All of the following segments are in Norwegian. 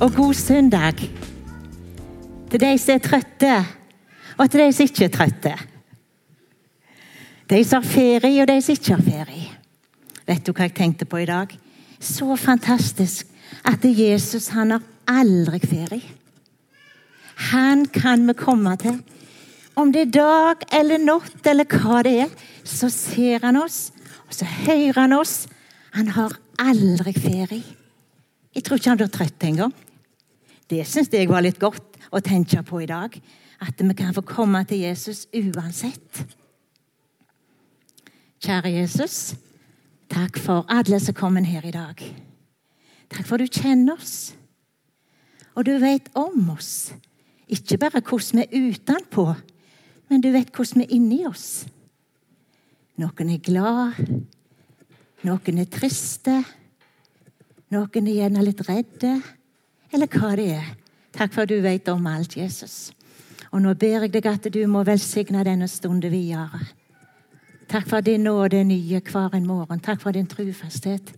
og god søndag til de som er trøtte, og til de som ikke er trøtte. De som har ferie, og de som ikke har ferie. Vet du hva jeg tenkte på i dag? Så fantastisk at Jesus han har aldri ferie. Han kan vi komme til. Om det er dag eller natt eller hva det er, så ser han oss, og så hører han oss. Han har aldri ferie. Jeg tror ikke han blir trøtt engang. Det syns jeg var litt godt å tenke på i dag. At vi kan få komme til Jesus uansett. Kjære Jesus, takk for alle som kom her i dag. Takk for du kjenner oss, og du vet om oss. Ikke bare hvordan vi er utenpå, men du vet hvordan vi er inni oss. Noen er glad, noen er triste, noen er gjerne litt redde, eller hva det er. Takk for at du vet om alt, Jesus. Og nå ber jeg deg at du må velsigne denne stunden videre. Takk for din nåde er nye hver en morgen. Takk for din trufasthet.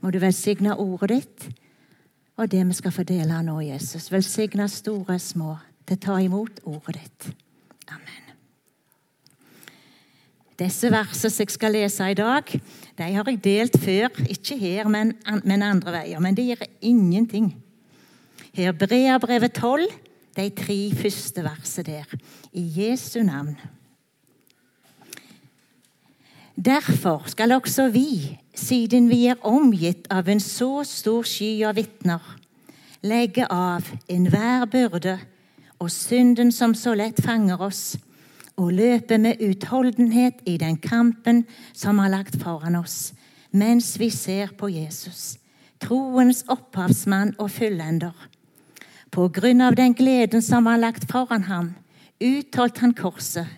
Må du velsigne ordet ditt og det vi skal fordele nå, Jesus. Velsigne store og små til å ta imot ordet ditt. Amen. Disse versene som jeg skal lese i dag, de har jeg delt før. Ikke her, men, andre veier. Men det gir ingenting. Her Breabrevet 12, de tre første versene der. I Jesu navn. Derfor skal også vi, siden vi er omgitt av en så stor sky av vitner, legge av enhver byrde og synden som så lett fanger oss, og løpe med utholdenhet i den kampen som har lagt foran oss, mens vi ser på Jesus, troens opphavsmann og fullender. På grunn av den gleden som var lagt foran ham, utholdt han korset,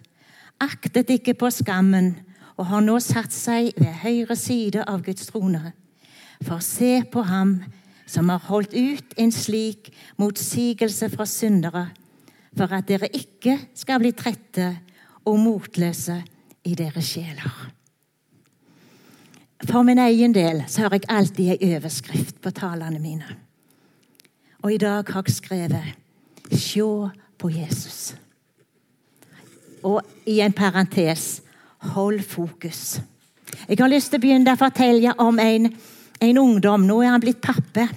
aktet ikke på skammen, og har nå satt seg ved høyre side av Guds trone. For se på ham som har holdt ut en slik motsigelse fra syndere, for at dere ikke skal bli trette og motløse i deres sjeler. For min egen del så har jeg alltid ei overskrift på talene mine. Og i dag har jeg skrevet 'Se på Jesus'. Og i en parentes Hold fokus. Jeg har lyst til å begynne å fortelle om en, en ungdom. Nå er han blitt pappa.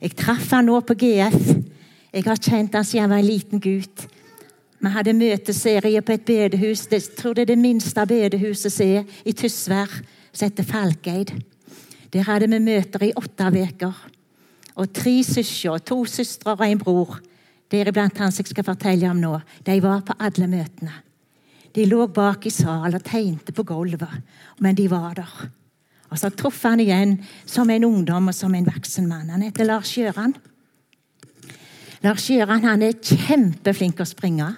Jeg traff han nå på GF. Jeg har kjent han siden han var en liten gutt. Vi hadde møteserie på et bedehus. Jeg tror det er det minste bedehuset som er i Tysvær, som heter Falkeid. Der hadde vi møter i åtte uker. Og tre søstre, to søstre og en bror, deriblant han som jeg skal fortelle om nå, de var på alle møtene. De lå bak i salen og tegnte på gulvet, men de var der. Og Så traff han igjen som en ungdom og som en voksen mann. Han heter Lars Gjøran. Lars Gjøran han er kjempeflink å springe.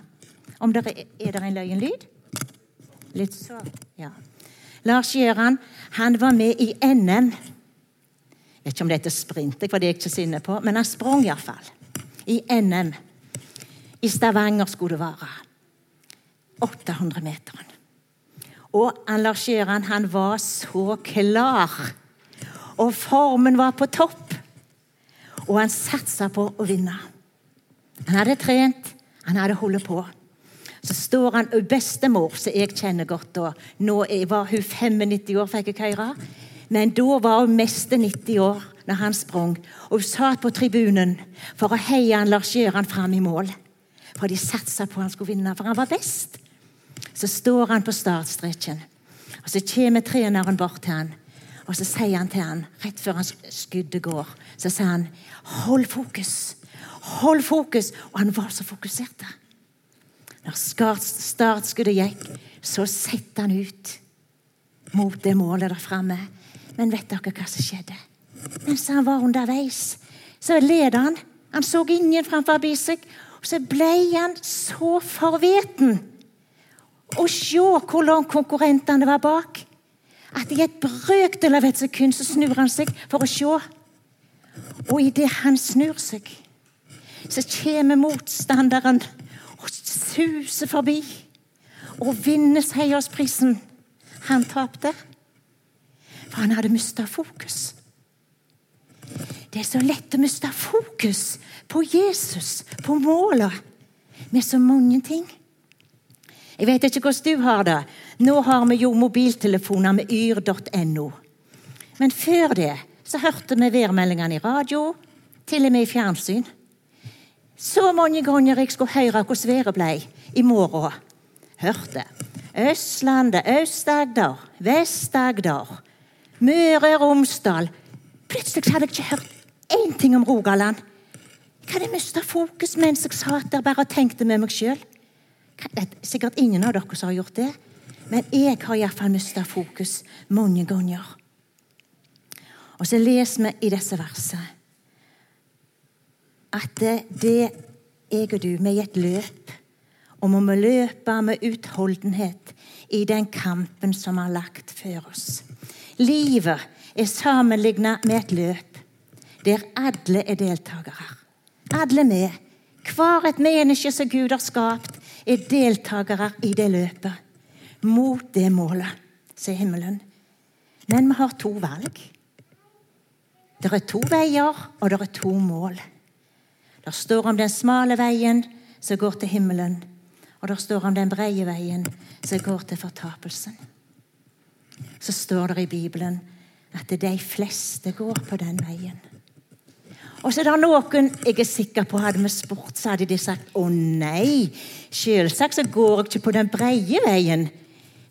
Om det er, er det en løyenlyd? Litt så, ja. Lars Gjøran han var med i NM. Jeg vet ikke om det heter sprint, for det er jeg ikke så inne på, men han sprang iallfall. I NM. I Stavanger skulle det være. 800 meter. Og Lars Gjøran han var så klar. Og formen var på topp. Og han satsa på å vinne. Han hadde trent, han hadde holdt på. Så står han bestemor, som jeg kjenner godt da. Nå var hun 95 år, fikk jeg høre. Men da var hun meste 90 år når han sprang. Og hun satt på tribunen for å heie han Lars Gjøran fram i mål. For de satsa på han skulle vinne, for han var best. Så står han på startstreken, og så kommer treneren bort til han. Og så sier han til han, rett før han skuddet går, så sier han 'Hold fokus'. Hold fokus. Og han var så fokusert. Når startskuddet gikk, så setter han ut mot det målet der framme. Men vet dere hva som skjedde? Mens han var underveis, så led han. Han så ingen framfor seg. Og så ble han så forveten å se hvor langt konkurrentene var bak. At i et brøkdel av et sekund så snur han seg for å se. Og idet han snur seg, så kommer motstanderen og suser forbi og vinner seiersprisen. Han tapte, for han hadde mista fokus. Det er så lett å miste fokus på Jesus, på målet, med så mange ting. Jeg vet ikke hvordan du har det. Nå har vi jo mobiltelefoner med yr.no. Men før det så hørte vi værmeldingene i radio, til og med i fjernsyn. Så mange ganger jeg skulle høre hvordan været ble i morgen. Hørte. Østlandet, Aust-Agder, Vest-Agder, Møre og Romsdal. Plutselig hadde jeg ikke hørt én ting om Rogaland. Jeg hadde mista fokus mens jeg satt der bare og tenkte med meg sjøl. Sikkert ingen av dere som har gjort det, men jeg har iallfall mista fokus mange ganger. Og så leser vi i disse versene at det, det jeg og du, vi er i et løp. Og må løpe med utholdenhet i den kampen som er lagt før oss. Livet er sammenlignet med et løp der alle er deltakere. Alle vi, hver et menneske som Gud har skapt, er deltakere i det løpet. Mot det målet, sier himmelen. Men vi har to valg. Det er to veier, og det er to mål. Det står om den smale veien som går til himmelen, og det står om den breie veien som går til fortapelsen. Så står det i Bibelen at de fleste går på den veien. Og så er det noen jeg er sikker på hadde vi spurt, så hadde de sagt å nei, selvsagt så går jeg ikke på den breie veien.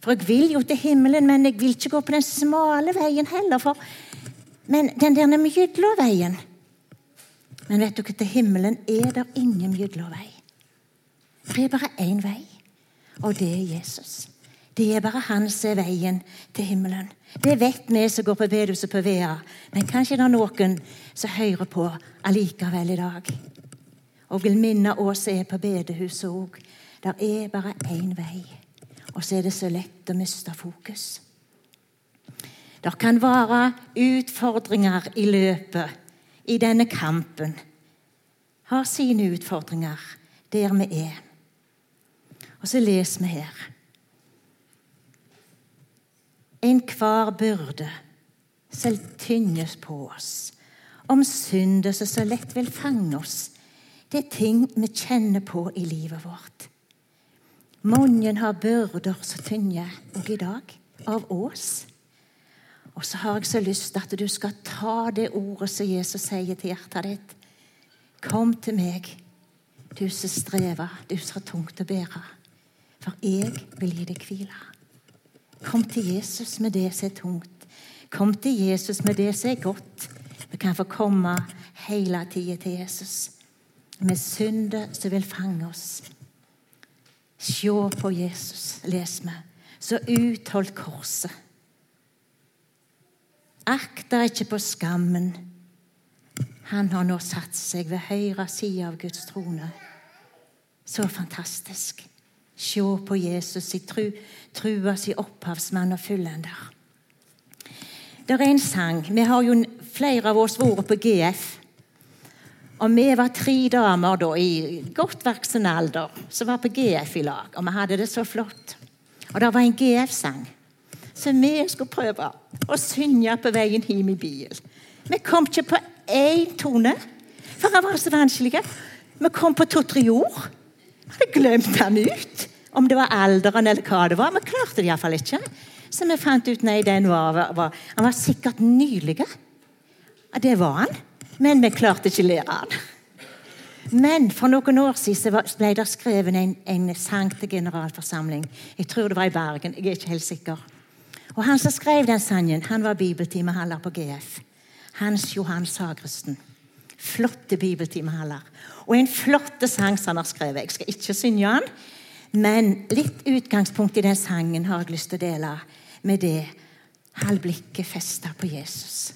For jeg vil jo til himmelen, men jeg vil ikke gå på den smale veien heller. For... Men den der mellomveien Men vet dere, til himmelen er det ingen mellomvei. Det er bare én vei, og det er Jesus. Det er bare han som er veien til himmelen. Det vet vi som går på bedehuset på Vea, men kanskje det er noen som hører på allikevel i dag. Og vil minne oss som er på bedehuset òg. Det er bare én vei. Og så er det så lett å miste fokus. Det kan være utfordringer i løpet, i denne kampen. Har sine utfordringer der vi er. Og så leser vi her. Enhver byrde selv tynnes på oss, om synder som så lett vil fange oss. Det er ting vi kjenner på i livet vårt. Mange har byrder som tynne, òg i dag, av oss. Og så har jeg så lyst til at du skal ta det ordet som Jesus sier til hjertet ditt. Kom til meg, du som strever, du som har tungt å bære. For jeg vil gi deg hvile. Kom til Jesus med det som er tungt. Kom til Jesus med det som er godt. Vi kan få komme hele tida til Jesus med synder som vil fange oss. Se på Jesus, les vi, så utholdt korset. Akt ikke på skammen. Han har nå satt seg ved høyre side av Guds trone. Så fantastisk. Se på Jesus i tru, trua si opphavsmann og fullender. Det er en sang. Vi har jo flere av oss vært på GF. Og vi var tre damer da, i godt voksen alder som var på GF i lag. Og vi hadde det så flott. Og det var en GF-sang som vi skulle prøve å synge på veien hjem i bilen. Vi kom ikke på én tone, for det var så vanskelig. Vi kom på to-tre ord. Hadde glemt han ut. Om det var alderen eller hva det var. Vi klarte det iallfall ikke. Så vi fant ut nei, den var, var, han var sikkert nylig. Det var han. Men vi klarte ikke å lære han. Men for noen år siden ble det skrevet en, en sang til generalforsamling. Jeg tror det var i Bergen. jeg er ikke helt sikker. Og Han som skrev den sangen, han var bibeltimeholder på GF. Hans Johan Sagresten. Flotte bibeltimeholder. Og en flott sang som han har skrevet. Jeg skal ikke synge den, men litt utgangspunkt i den sangen har jeg lyst til å dele med det. Hold blikket festa på Jesus.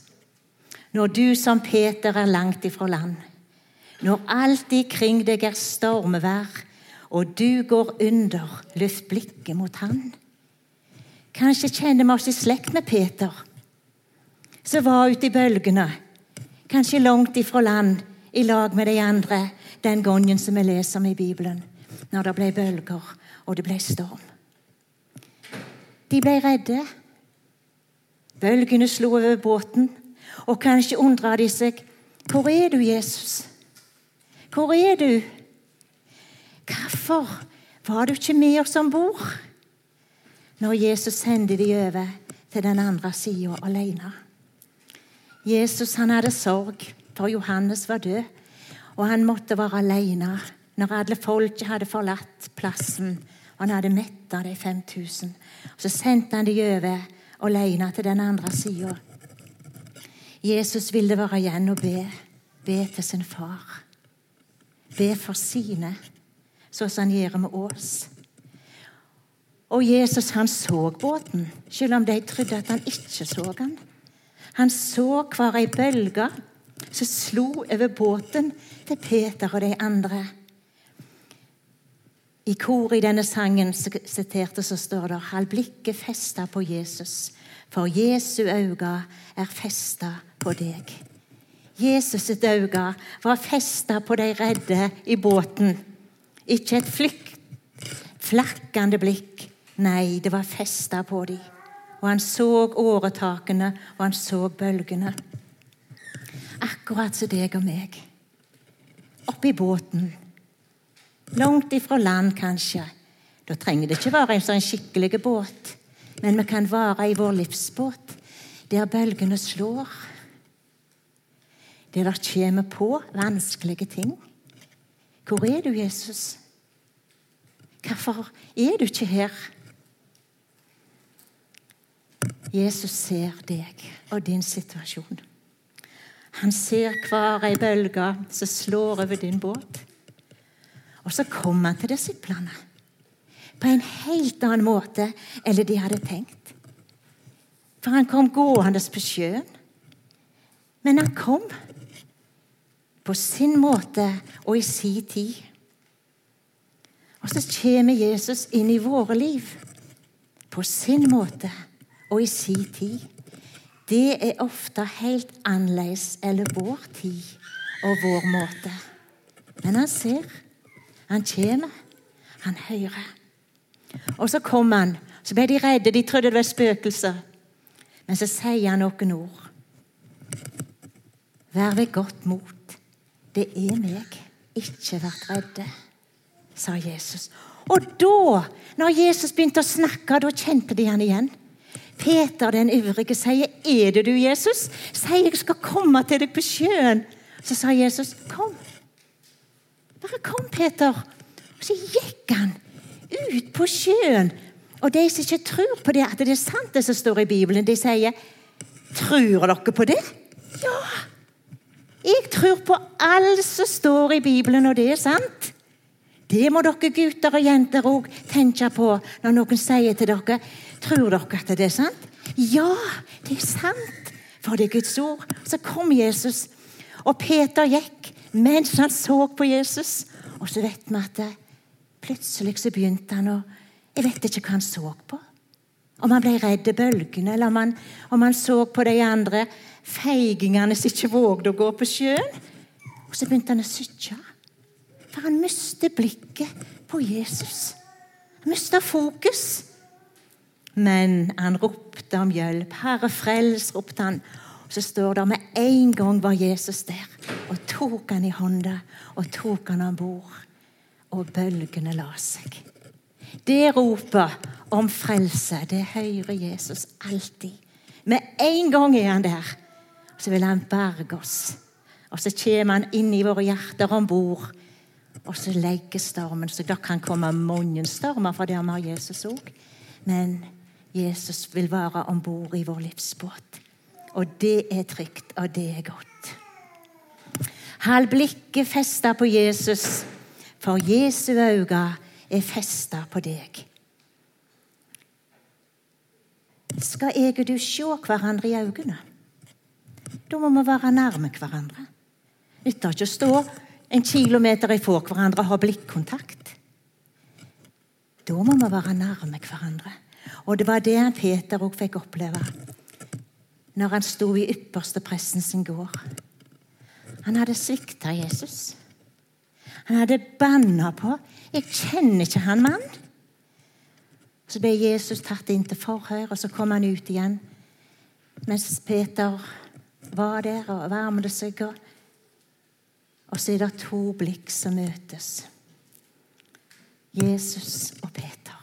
Når du som Peter er langt ifra land, når alt ikring deg er stormvær, og du går under, løft blikket mot Han. Kanskje kjenner vi oss i slekt med Peter, som var ute i bølgene, kanskje langt ifra land, i lag med de andre, den gangen som vi leser om i Bibelen, når det ble bølger og det ble storm. De ble redde. Bølgene slo over båten. Og kanskje undra de seg Hvor er du, Jesus? Hvor er du? Hvorfor var du ikke med oss om bord når Jesus sendte de over til den andre sida alene? Jesus han hadde sorg, for Johannes var død, og han måtte være alene når alle folket hadde forlatt plassen. og Han hadde metta de 5000. Så sendte han de over alene til den andre sida. Jesus ville være igjen og be. Be til sin far. Be for sine, sånn som han gjør med oss. Og Jesus han så båten, selv om de trodde at han ikke så den. Han så hver ei bølge som slo over båten til Peter og de andre. I kor i denne sangen siterte så står det Hold blikket festa på Jesus, for Jesu øyne er festa på deg. Jesus sitt øyne var festa på de redde i båten. Ikke et flakkende blikk. Nei, det var festa på dem og han så åretakene, og han så bølgene. Akkurat som deg og meg. Oppi båten. Langt ifra land, kanskje. Da trenger det ikke være en sånn skikkelig båt, men vi kan være i vår livsbåt, der bølgene slår. Der det kommer på vanskelige ting. Hvor er du, Jesus? Hvorfor er du ikke her? Jesus ser deg og din situasjon. Han ser hver ei bølge som slår over din båt. Og så kommer han til disiplene på en helt annen måte enn de hadde tenkt. For han kom gående på sjøen. Men han kom på sin måte og i sin tid. Og så kommer Jesus inn i våre liv på sin måte og i sin tid, det er ofte helt annerledes eller vår tid og vår måte. Men han ser, han kommer, han hører. Og så kom han. Så ble de redde, de trodde det var spøkelser. Men så sier han noen ord. Vær ved godt mot. Det er meg. Ikke vært redde, sa Jesus. Og da, når Jesus begynte å snakke, da kjente de han igjen. Peter den ivrige sier, 'Er det du, Jesus?' Sier, 'Jeg skal komme til deg på sjøen.' Så sa Jesus, 'Kom.' Bare kom, Peter. Og så gikk han ut på sjøen. Og de som ikke tror på det, at det er sant, det som står i Bibelen, de sier, 'Tror dere på det?' Ja! Jeg tror på alt som står i Bibelen, og det er sant. Det må dere gutter og jenter òg tenke på når noen sier til dere Tror dere at det er sant? Ja, det er sant, for det er Guds ord. Så kom Jesus, og Peter gikk mens han så på Jesus. Og så vet vi at plutselig så begynte han å Jeg vet ikke hva han så på. Om han ble redd bølgene, eller om han, om han så på de andre feigingene som ikke vågde å gå på sjøen. Og så begynte han å sytje. For han mistet blikket på Jesus. Han mista fokus. Men han ropte om hjelp. 'Herre, frels', ropte han. Så står det med en gang var Jesus der og tok han i hånda og tok han om bord. Og bølgene la seg. Det ropet om frelse, det hører Jesus alltid. Med en gang er han der. Så vil han berge oss. Og så kommer han inn i våre hjerter om bord. Og så legger stormen. Så det kan komme mange stormer, for det har Jesus òg. Men Jesus vil være om bord i vår livsbåt. Og det er trygt, og det er godt. Hold blikket festa på Jesus, for Jesu øyne er festa på deg. Skal jeg og du se hverandre i øynene? Da må vi være nærme hverandre. Nytter ikke å stå en kilometer ifra hverandre og ha blikkontakt. Da må vi være nærme hverandre. Og det var det Peter òg fikk oppleve når han sto i ypperste presten sin gård. Han hadde svikta Jesus. Han hadde banna på 'Jeg kjenner ikke han mannen'. Så ble Jesus tatt inn til forhør, og så kom han ut igjen. Mens Peter var der og varmede seg. Og så er det to blikk som møtes. Jesus og Peter.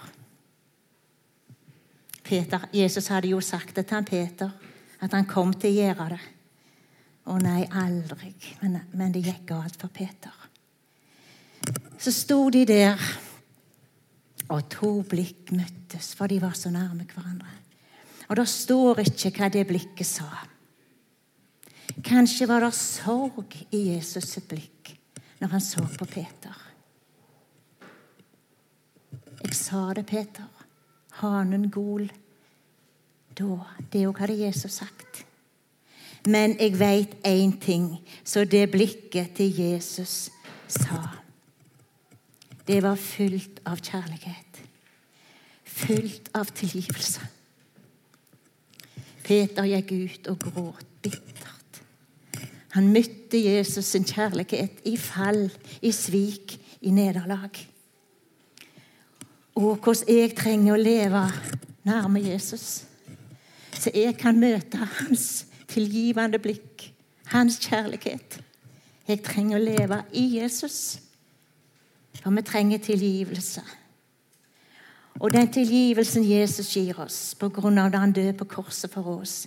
Peter. Jesus hadde jo sagt det til han Peter, at han kom til å gjøre det. Å nei, aldri. Men, men det gikk galt for Peter. Så sto de der, og to blikk møttes, for de var så nærme hverandre. Og det står ikke hva det blikket sa. Kanskje var det sorg i Jesus sitt blikk når han så på Peter. Jeg sa det, Peter. Hanen gol. Da, det òg hadde Jesus sagt. Men jeg veit én ting, så det blikket til Jesus sa. Det var fullt av kjærlighet. Fullt av tilgivelse. Peter gikk ut og gråt bittert. Han møtte Jesus sin kjærlighet i fall, i svik, i nederlag. Og hvordan jeg trenger å leve nærme Jesus. Så jeg kan møte hans tilgivende blikk, hans kjærlighet. Jeg trenger å leve i Jesus. For vi trenger tilgivelse. Og den tilgivelsen Jesus gir oss på grunn av da han døde på korset for oss,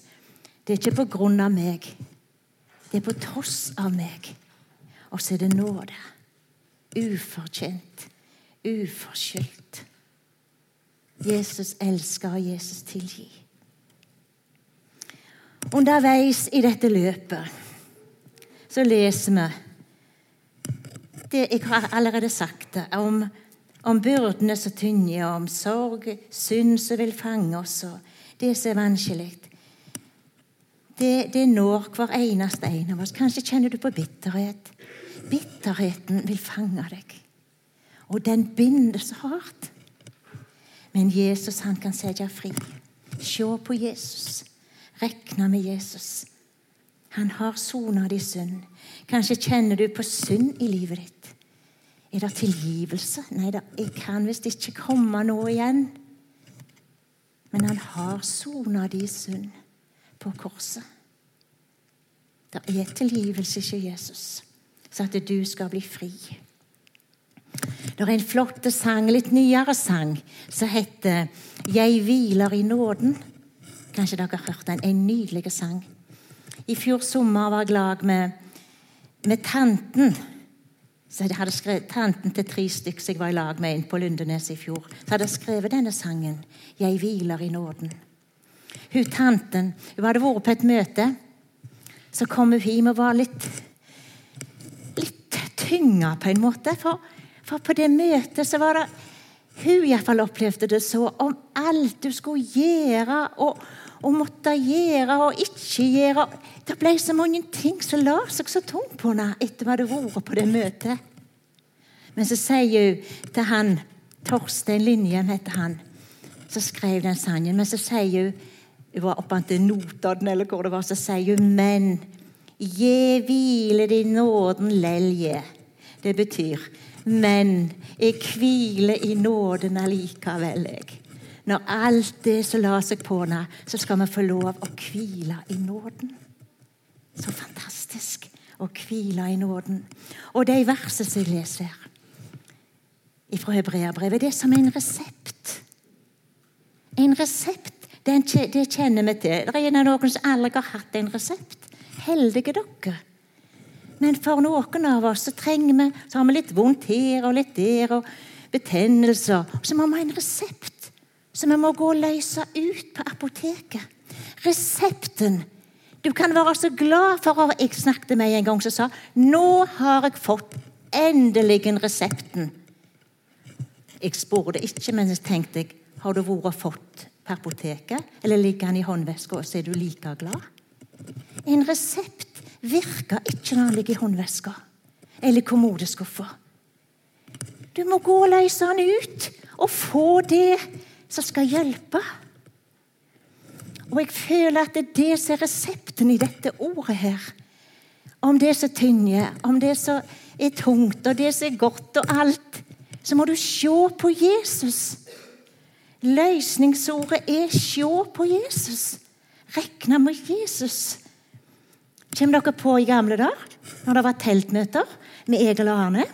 det er ikke på grunn av meg. Det er på tross av meg. Og så er det nåde. Ufortjent. Uforskyldt. Jesus elsker, og Jesus tilgir. Underveis i dette løpet så leser vi det Jeg har allerede sagt om, om byrdene som og om sorg, synd som vil fange oss, og det som er vanskelig. Det, det når hver eneste en av oss. Kanskje kjenner du på bitterhet. Bitterheten vil fange deg, og den binder så hardt. Men Jesus han kan sette fri. Se på Jesus. Rekne med Jesus. Han har sona di synd. Kanskje kjenner du på synd i livet ditt. Er det tilgivelse? Nei, jeg kan visst ikke komme nå igjen. Men han har sona di synd på korset. Det er tilgivelse ikke Jesus, så at du skal bli fri. Det er en flott sang, litt nyere sang, som heter 'Jeg hviler i nåden'. Kanskje dere har hørt den? En nydelig sang. I fjor sommer var jeg lag med, med tanten. Så jeg hadde skrevet Tanten til tre stykker jeg var i lag med inn på Lundenes i fjor. Så hadde jeg skrevet denne sangen 'Jeg hviler i nåden'. Hun tanten hun hadde vært på et møte. Så kom hun hjem og var litt litt tynga på en måte. For for på det møtet så var det Hun iallfall opplevde det så om alt du skulle gjøre og, og måtte gjøre og ikke gjøre. Det ble så mange ting som la seg så tungt på henne etter hva hadde vært på det møtet. Men så sier hun til han Torstein Linjem heter han, som skrev den sangen. Men så sier hun hun var oppe til Notodden, eller hvor det var, så sier hun Men je hvile din nåden lelje. Det betyr men jeg hviler i nåden allikevel. Jeg. Når alt det som lar seg på henne, så skal vi få lov å hvile i nåden. Så fantastisk å hvile i nåden. Og de versene som jeg leser fra Hebreabrevet, det er som en resept. En resept, det kjenner vi til. Det er noen som aldri har hatt en resept. Heldige dere. Men for noen av oss så trenger vi så har vi litt vondt her og litt der, og betennelser. Så må vi ha en resept som vi må gå og løse ut på apoteket. Resepten. Du kan være så glad for at Jeg snakket med en gang som sa nå har jeg fått endelig resepten. Jeg spurte ikke, men jeg tenkte jeg, har du vært fått på apoteket? Eller ligger den i håndveska, og så er du like glad? En resept virker ikke når han ligger i håndveska eller kommodeskuffa. Du må gå og løse han ut og få det som skal hjelpe. Og jeg føler at det er det som er resepten i dette ordet her. Om det som tynger, om det som er tungt, og det som er godt, og alt, så må du se på Jesus. Løsningsordet er 'se på Jesus'. Rekne med Jesus. Kommer dere på i gamle dager, når det var teltmøter? med Egil og Arne.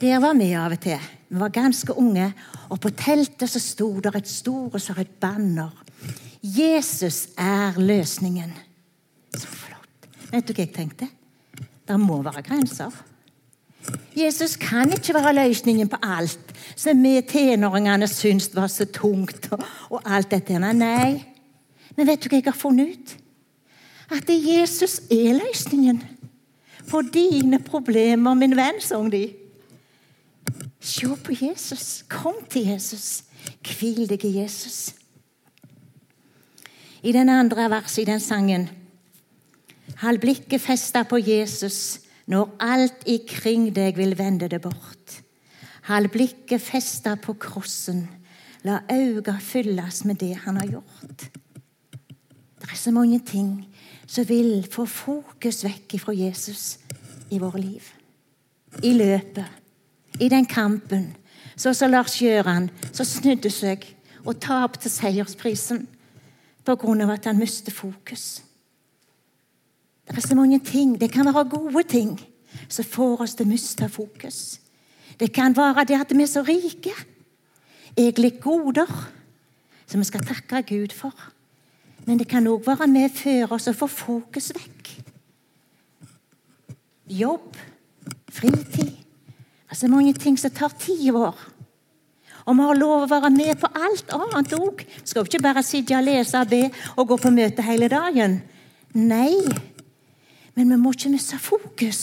Der var vi av og til. Vi var ganske unge, og på teltet så sto det et stort så et banner. Jesus er løsningen. Så flott. Vet du hva jeg tenkte? Det må være grenser. Jesus kan ikke være løsningen på alt som vi tenåringene syntes var så tungt. Og alt dette. Nei. Men vet du hva jeg har funnet ut? At Jesus er løsningen på dine problemer, min venn, sang de. Se på Jesus. Kom til Jesus. Hvil deg i Jesus. I den andre verset i den sangen Hold blikket festa på Jesus når alt ikring deg vil vende det bort. Hold blikket festa på krossen. La øynene fylles med det han har gjort. Det er så mange ting som vil få fokus vekk fra Jesus i våre liv. I løpet, i den kampen. Så som Lars Gjøran, som snudde seg og tapte seiersprisen pga. at han mistet fokus. Det er så mange ting. Det kan være gode ting som får oss til å miste fokus. Det kan være det at vi er så rike. Egentlig goder som vi skal takke Gud for. Men det kan òg være med før oss å få fokus vekk. Jobb, fritid Altså mange ting som tar tid vår. Og vi har lov å være med på alt annet òg. Vi skal ikke bare sitte og lese og be og gå på møte hele dagen. Nei, men vi må ikke miste fokus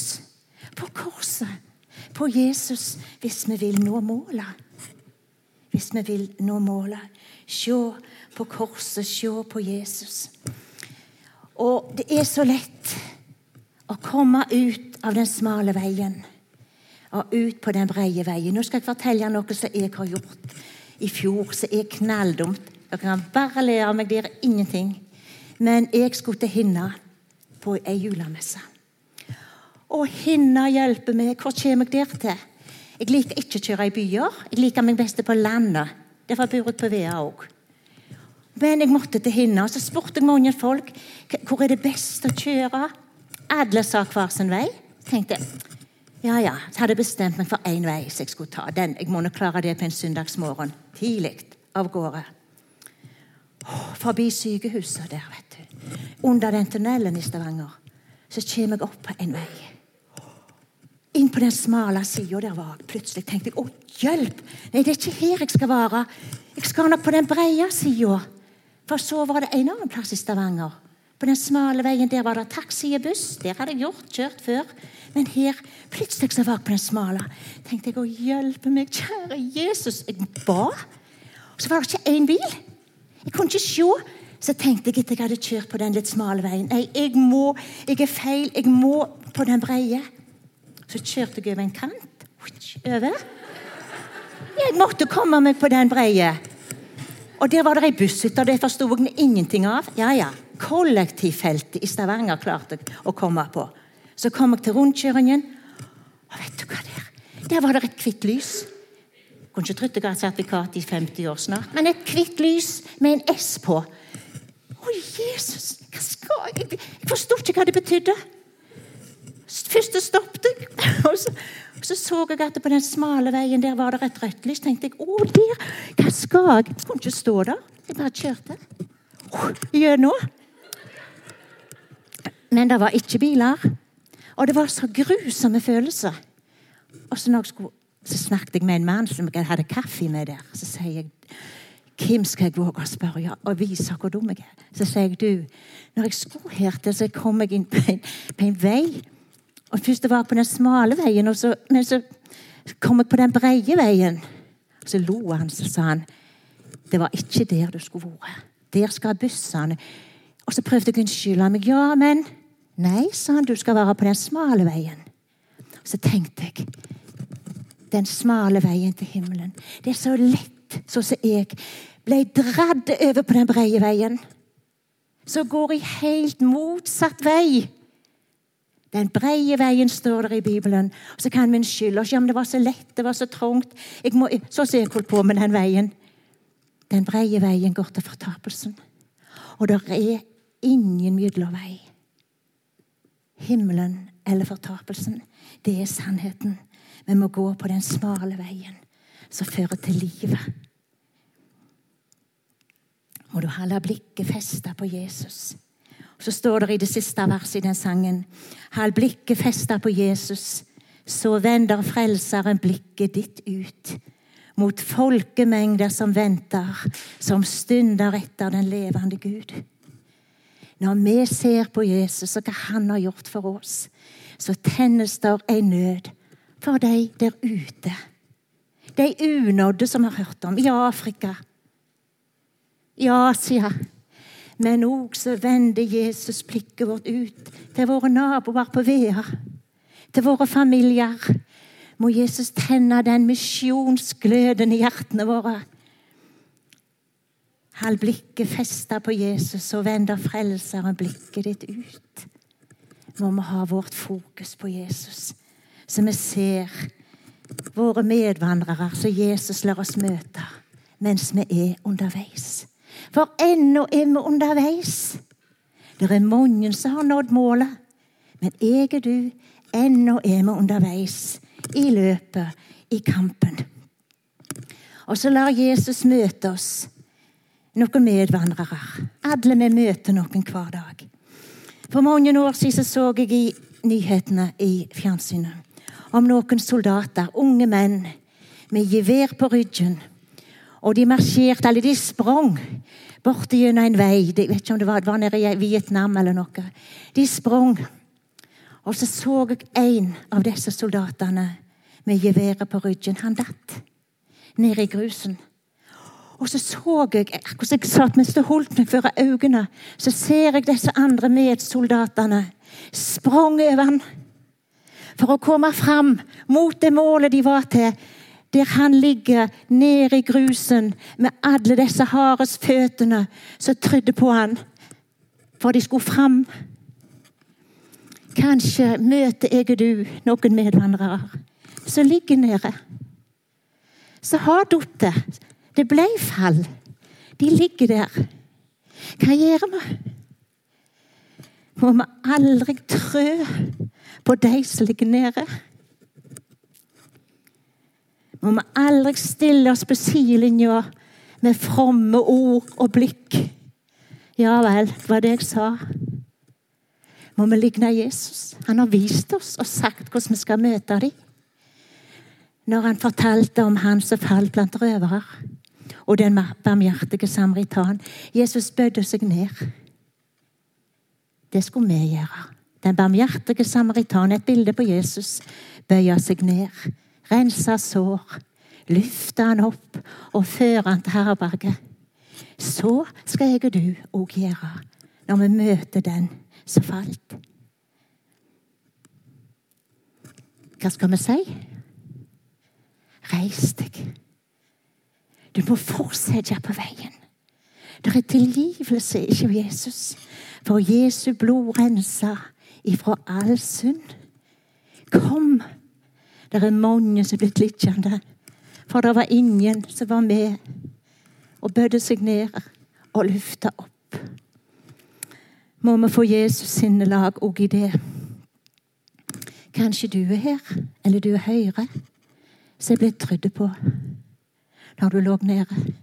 på korset, på Jesus, hvis vi vil nå målet. Hvis vi vil nå målet. Se på korset, se på Jesus. Og det er så lett å komme ut av den smale veien og ut på den breie veien. Nå skal jeg fortelle noe som jeg har gjort i fjor, som er knalldumt. Dere kan bare le av meg, det er ingenting. Men jeg skulle til Hinna på ei julemesse. Og Hinna hjelper meg. Hvor kommer jeg der til? Jeg liker ikke å kjøre i byer. Jeg liker meg best på landet. Derfor bor jeg på Vea òg. Men jeg måtte til henne, og så spurte jeg mange folk hvor er det best å kjøre. Alle sa hver sin vei. tenkte ja, ja, så hadde jeg bestemt meg for én vei som jeg skulle ta. Den, Jeg må nok klare det på en søndagsmorgen. Tidlig av gårde. Forbi sykehuset der, vet du. Under den tunnelen i Stavanger. Så kommer jeg opp på en vei. Inn på den smale sida der var jeg. Plutselig tenkte jeg å, hjelp! Nei, det er ikke her jeg skal være. Jeg skal nok på den breie sida. For så var det en annen plass i Stavanger. På den smale veien der var det taxi og buss. Der hadde jeg gjort, kjørt før. Men her plutselig så var jeg på den smale. tenkte jeg å hjelpe meg, kjære Jesus. Jeg ba. Og så var det ikke én bil. Jeg kunne ikke se. Så tenkte jeg etter jeg hadde kjørt på den litt smale veien Nei, jeg må, jeg er feil. Jeg må på den breie. Så kjørte jeg over en kant. Over. Jeg måtte komme meg på den breie. Og der var det ei busshytte, det forsto jeg ingenting av. Ja, ja. Kollektivfeltet i Stavanger klarte jeg å komme på. Så kom jeg til rundkjøringen, og vet du hva der? Der var det et hvitt lys. Jeg kunne ikke trodd jeg hadde sertifikat i 50 år snart. Men et hvitt lys med en S på. Å, Jesus! Hva skal jeg Jeg forsto ikke hva det betydde. Først stoppet jeg, og så, og så, så jeg at på den smale veien der var det et rødt lys. tenkte jeg, å der, hva skal jeg? Jeg kunne ikke stå der. Jeg bare kjørte. Gjennom. Men det var ikke biler. Og det var så grusomme følelser. Og så, skulle, så snakket jeg med en mann som jeg hadde kaffe med der. Så sier jeg hvem skal jeg våge å spørre og vise hvor dum jeg er? Så sier jeg du, når jeg skulle her til, så kom jeg inn på en, på en vei. Og Først var jeg på den smale veien, så, men så kom jeg på den breie veien. Og Så lo han så sa han, det var ikke der du skulle vært. Der skal bussene. Og så prøvde jeg å unnskylde meg. Ja, men Nei, sa han, du skal være på den smale veien. Så tenkte jeg Den smale veien til himmelen. Det er så lett, sånn som jeg ble dratt over på den brede veien. Så går jeg helt motsatt vei. Den breie veien står der i Bibelen. Og Så kan vi unnskylde oss. Ja, men det var så lett, det var så trangt. Så ser jeg holdt på med den veien. Den breie veien går til fortapelsen. Og det er ingen midlervei. Himmelen eller fortapelsen. Det er sannheten. Vi må gå på den smale veien som fører til livet. Må du holde blikket festa på Jesus. Så står det i det siste verset i den sangen Hold blikket festa på Jesus, så vender Frelseren blikket ditt ut mot folkemengder som venter, som stunder etter den levende Gud. Når vi ser på Jesus og hva han har gjort for oss, så tennes der en nød for de der ute. De unådde som har hørt om i Afrika, i Asia. Men òg så vender Jesus blikket vårt ut til våre naboer på Vear, til våre familier. Må Jesus tenne den misjonsgløden i hjertene våre. Hold blikket festa på Jesus, og vender Frelseren blikket ditt ut. Må vi ha vårt fokus på Jesus, så vi ser våre medvandrere som Jesus lar oss møte mens vi er underveis. For ennå er vi underveis. Det er mange som har nådd målet, men jeg og du, ennå er vi underveis i løpet, i kampen. Og så lar Jesus møte oss, noen medvandrere. Alle vi møter noen hver dag. For mange år siden så jeg i nyhetene i fjernsynet om noen soldater, unge menn, med gevær på ryggen. Og de marsjerte, eller de sprang bort gjennom en vei. Jeg vet ikke om det var, var nede i Vietnam eller noe. De sprang. Og så så jeg en av disse soldatene med geværet på ryggen. Han datt ned i grusen. Og så så jeg akkurat jeg satt mens det holdt meg for øynene, så ser jeg disse andre medsoldatene sprang over han for å komme fram mot det målet de var til. Der han ligger nede i grusen med alle disse hares føttene som trydde på han for de skulle fram. Kanskje møter jeg og du noen medvandrere som ligger nede. Som har falt. Det ble fall. De ligger der. Hva gjør vi? Må vi aldri trø på de som ligger nede? Må vi aldri stille oss på sidelinja med fromme ord og blikk? Ja vel, det var det jeg sa. Må vi ligne Jesus? Han har vist oss og sagt hvordan vi skal møte dem. Når han fortalte om han som falt blant røvere og den barmhjertige samaritan. Jesus bødde seg ned. Det skulle vi gjøre. Den barmhjertige samaritan, et bilde på Jesus, bøyer seg ned, renser sår, løfter han opp og fører han til herberget. Så skal jeg og du òg gjøre når vi møter den som falt. Hva skal vi si? Reis deg. Du må fortsette på veien. Det er tilgivelse ikke av Jesus, for Jesu blod renser ifra all synd. Kom! Det er mange som er blitt liggende, for det var ingen som var med og bødde seg ned og løfta opp. Må vi få Jesus sinnelag òg i det. Kanskje du er her, eller du er høyre, som er blitt trodd på når du lå nede.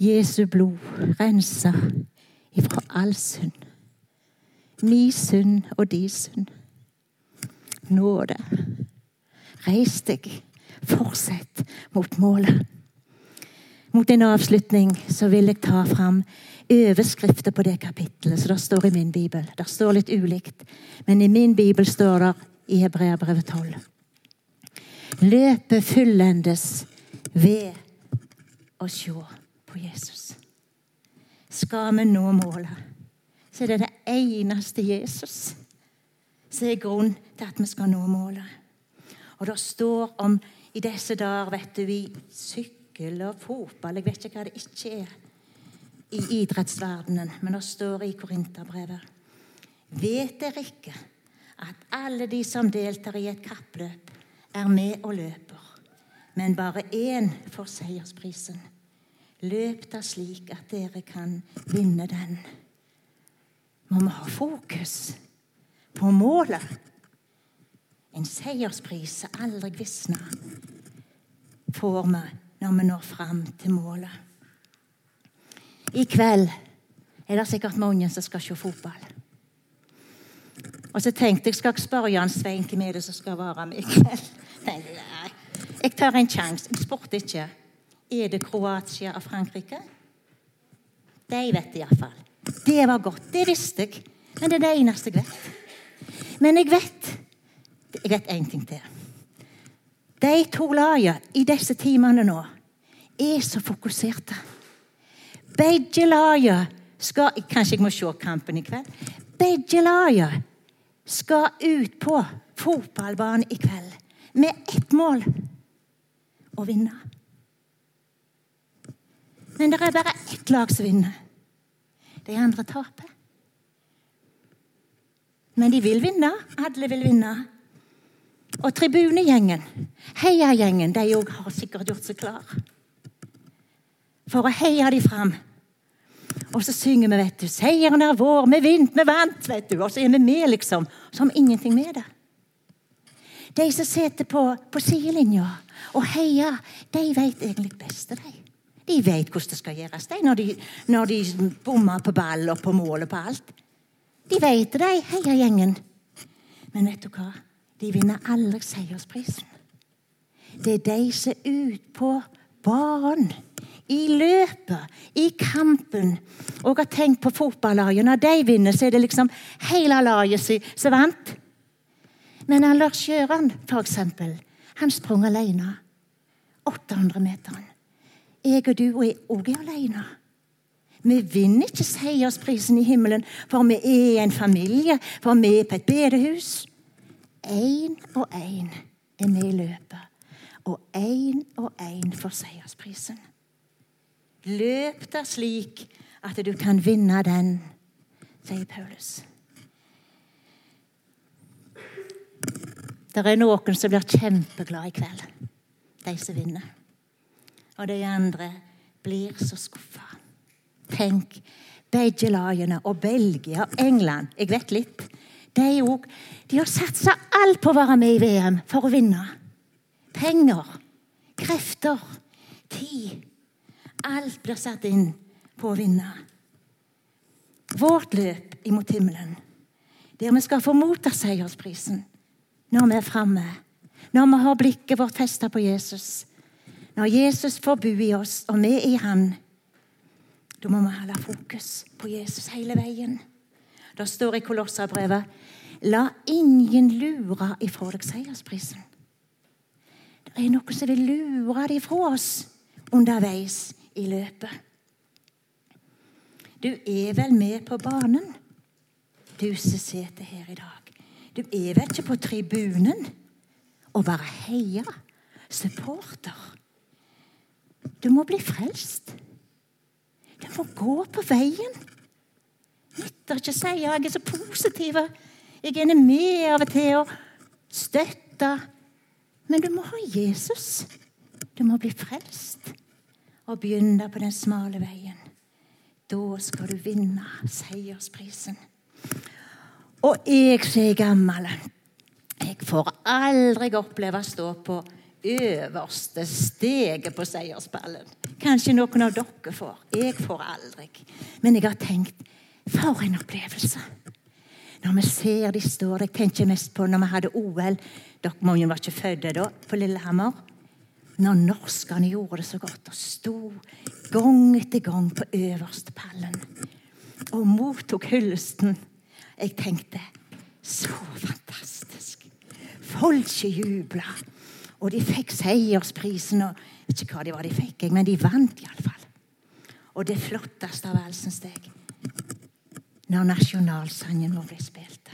Jesu blod renser ifra all synd. Mi synd og di synd. Nåde. Reis deg. Fortsett mot målet. Mot en avslutning så vil jeg ta fram overskrifter på det kapittelet som det står i min bibel. Det står litt ulikt, men i min bibel står det i Hebreabrevet 12. Løpet fullendes ved å se på Jesus. Skal vi nå målet, så er det det eneste Jesus som er grunn til at vi skal nå målet. Og det står om i disse dager, vet du, i sykkel og fotball Jeg vet ikke hva det ikke er i idrettsverdenen, men det står i Korinterbrevet. Vet dere ikke at alle de som deltar i et kappløp, er med og løper, men bare én får seiersprisen. Løp da slik at dere kan vinne den. Må vi ha fokus på målet. En seierspris som aldri visner, får vi når vi når fram til målet. I kveld er det sikkert mange som skal se fotball. Og så tenkte jeg skal jeg spørre Jan Svein hvem er det som skal være med i kveld. Nei, Jeg tar en sjanse. Jeg spurte ikke. Er det Kroatia og Frankrike? De vet iallfall. Det var godt. Det visste jeg. Men det er det eneste jeg vet. Men jeg vet Jeg vet én ting til. De to lagene i disse timene nå er så fokuserte. Begge lagene skal Kanskje jeg må se kampen i kveld? Begge lagene skal ut på fotballbanen i kveld med ett mål å vinne. Men det er bare ett lag som vinner. De andre taper. Men de vil vinne. Alle vil vinne. Og tribunegjengen, heiagjengen, de òg har sikkert gjort seg klar for å heie de fram. Og så synger vi, vet du, 'Seieren er vår, vi vant, vi vant', vet du. Og så er vi med, liksom. Som ingenting med det. De som sitter på, på sidelinja og heier, de vet egentlig best. De De vet hvordan det skal gjøres, de, når de, når de bommer på ball og på mål og på alt. De vet det, de heiagjengen. Men vet du hva? De vinner aldri seiersprisen. Det er de som er ute på banen i løpet, i kampen. Og har tenkt på fotballaget. Når de vinner, så er det liksom hele laget som vant. Men Lars Gjøran, for eksempel, han sprang alene. 800-meteren. Jeg og du er òg alene. Vi vinner ikke seiersprisen i himmelen, for vi er en familie, for vi er på et bedehus. Én og én er med i løpet, og én og én får seiersprisen. Løp deg slik at du kan vinne den, sier Paulus. Det er noen som blir kjempeglade i kveld, de som vinner. Og de andre blir så skuffa. Tenk, begge lagene, og Belgia og England, jeg vet litt, de, også, de har satsa alt på å være med i VM for å vinne. Penger, krefter, tid. Alt blir satt inn på å vinne. Vårt løp imot himmelen, der vi skal få motta seiersprisen når vi er framme, når vi har blikket vårt festa på Jesus, når Jesus får bo i oss, og vi i Han, da må vi holde fokus på Jesus hele veien. Det står i Kolosserbrevet La ingen lure ifra deg seiersprisen. Det er noen som vil lure det ifra oss underveis i løpet. Du er vel med på banen, du som sitter her i dag. Du er vel ikke på tribunen og bare heier supporter. Du må bli frelst. Du må gå på veien. Nytter ikke å si at jeg er så positiv. Jeg er med av og til og støtter. Men du må ha Jesus. Du må bli frelst og begynne på den smale veien. Da skal du vinne seiersprisen. Og jeg som er gammel, jeg får aldri oppleve å stå på øverste steget på seierspallen. Kanskje noen av dere får. Jeg får aldri. Men jeg har tenkt for en opplevelse. Når vi ser de står Jeg tenker mest på når vi hadde OL. Dere mange var ikke fødte da, på Lillehammer når norskene gjorde det så godt og sto gang etter gang på øverste pallen og mottok hyllesten. Jeg tenkte så fantastisk. Folket jubla. Og de fikk seiersprisen. og Ikke hva det var de fikk, men de vant iallfall. Og det flotteste av alt, syns jeg, når nasjonalsangen vår ble spilt.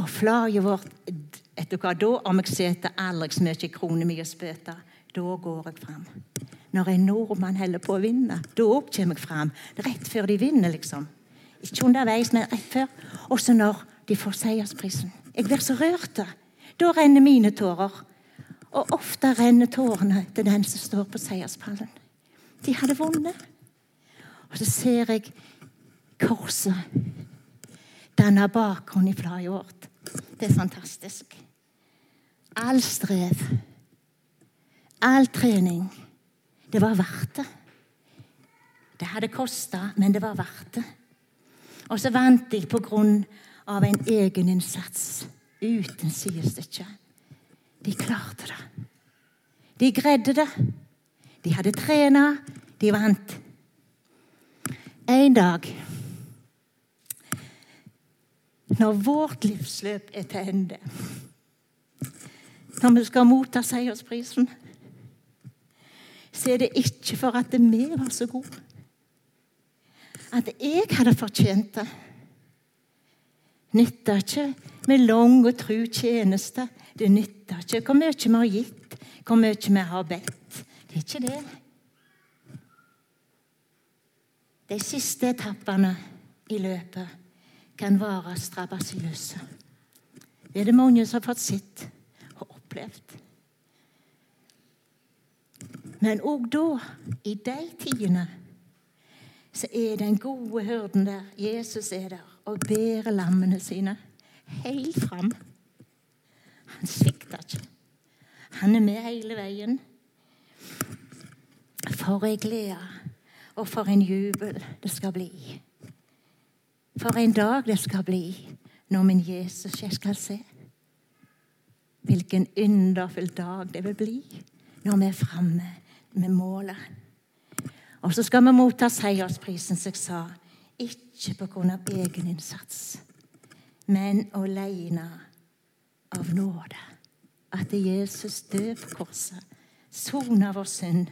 Og flagget vårt Vet du hva, Da, om jeg setter aldri så mye kroner mi og spytter, da går jeg fram. Når en nordmann holder på å vinne, da kommer jeg fram. Rett før de vinner, liksom. Ikke underveis, men rett før. Også når de får seiersprisen. Jeg blir så rørt. Da renner mine tårer. Og ofte renner tårene til den som står på seierspallen. De hadde vunnet. Og så ser jeg korset. danne bakgrunn i flaget vårt. Det er fantastisk. All strev, all trening, det var verdt det. Det hadde kosta, men det var verdt det. Og så vant jeg på grunn av en egeninnsats uten sidestykke. De klarte det. De greide det. De hadde trena, de vant. En dag når vårt livsløp er til ende, når vi skal motta seiersprisen, så er det ikke for at vi var så gode. At jeg hadde fortjent det. Nytter ikke med lang og tru tjeneste. Det nytter ikke hvor mye vi har gitt, hvor mye vi har bedt. Det er ikke det. De siste etappene i løpet kan være strabasiøse. Det er det mange som har fått sett og opplevd. Men òg da, i de tidene, så er den gode hyrden der. Jesus er der og bærer lammene sine helt fram. Han svikter ikke. Han er med hele veien. For ei glede og for en jubel det skal bli. For en dag det skal bli når min Jesus jeg skal se. Hvilken underfull dag det vil bli når vi er framme med målet. Og så skal vi motta seiersprisen, som jeg sa, ikke på grunn av egen innsats, men alene av nåde. At Jesus døde på korset, sona vår synd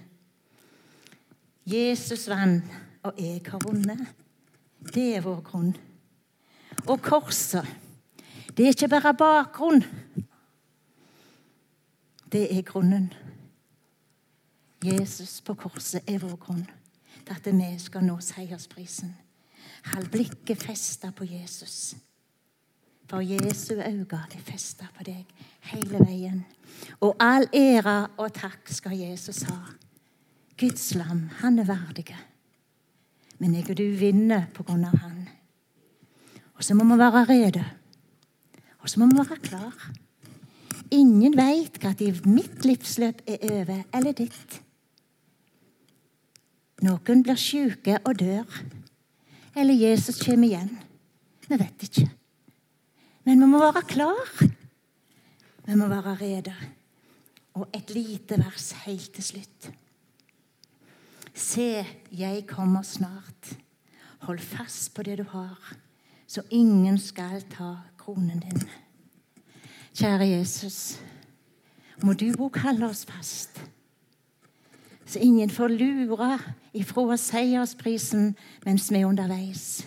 Jesus vant, og jeg har vunnet. Det er vår grunn. Og korset, det er ikke bare bakgrunn. Det er grunnen. Jesus på korset er vår grunn til at vi skal nå seiersprisen. Hold blikket festa på Jesus. For Jesu øyne er festa på deg hele veien. Og all ære og takk skal Jesus ha. Guds lam, han er verdig. Men jeg og du vinner på grunn av han. Og så må vi være rede. Og så må vi være klar. Ingen veit når mitt livsløp er over, eller ditt. Noen blir syke og dør. Eller Jesus kommer igjen. Vi vet ikke. Men vi må være klar. Vi må være rede. Og et lite vers helt til slutt. Se, jeg kommer snart. Hold fast på det du har, så ingen skal ta kronen din. Kjære Jesus, må du òg holde oss fast, så ingen får lure ifra seiersprisen mens vi er underveis.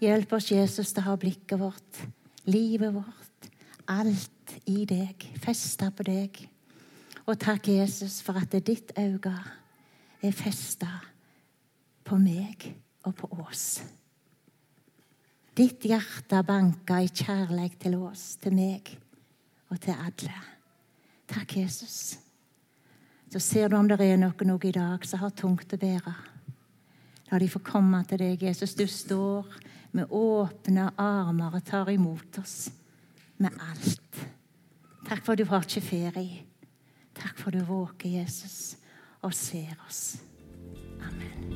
Hjelp oss, Jesus, til å ha blikket vårt, livet vårt, alt i deg, festa på deg. Og takk, Jesus, for at ditt øye er festa på meg og på oss. Ditt hjerte banker i kjærlighet til oss, til meg og til alle. Takk, Jesus. Så ser du om det er noen i dag som har tungt å bære. La de få komme til deg, Jesus. Du står med åpne armer og tar imot oss med alt. Takk for at du har ikke ferie. Takk for at du våker, Jesus, og ser oss. Amen.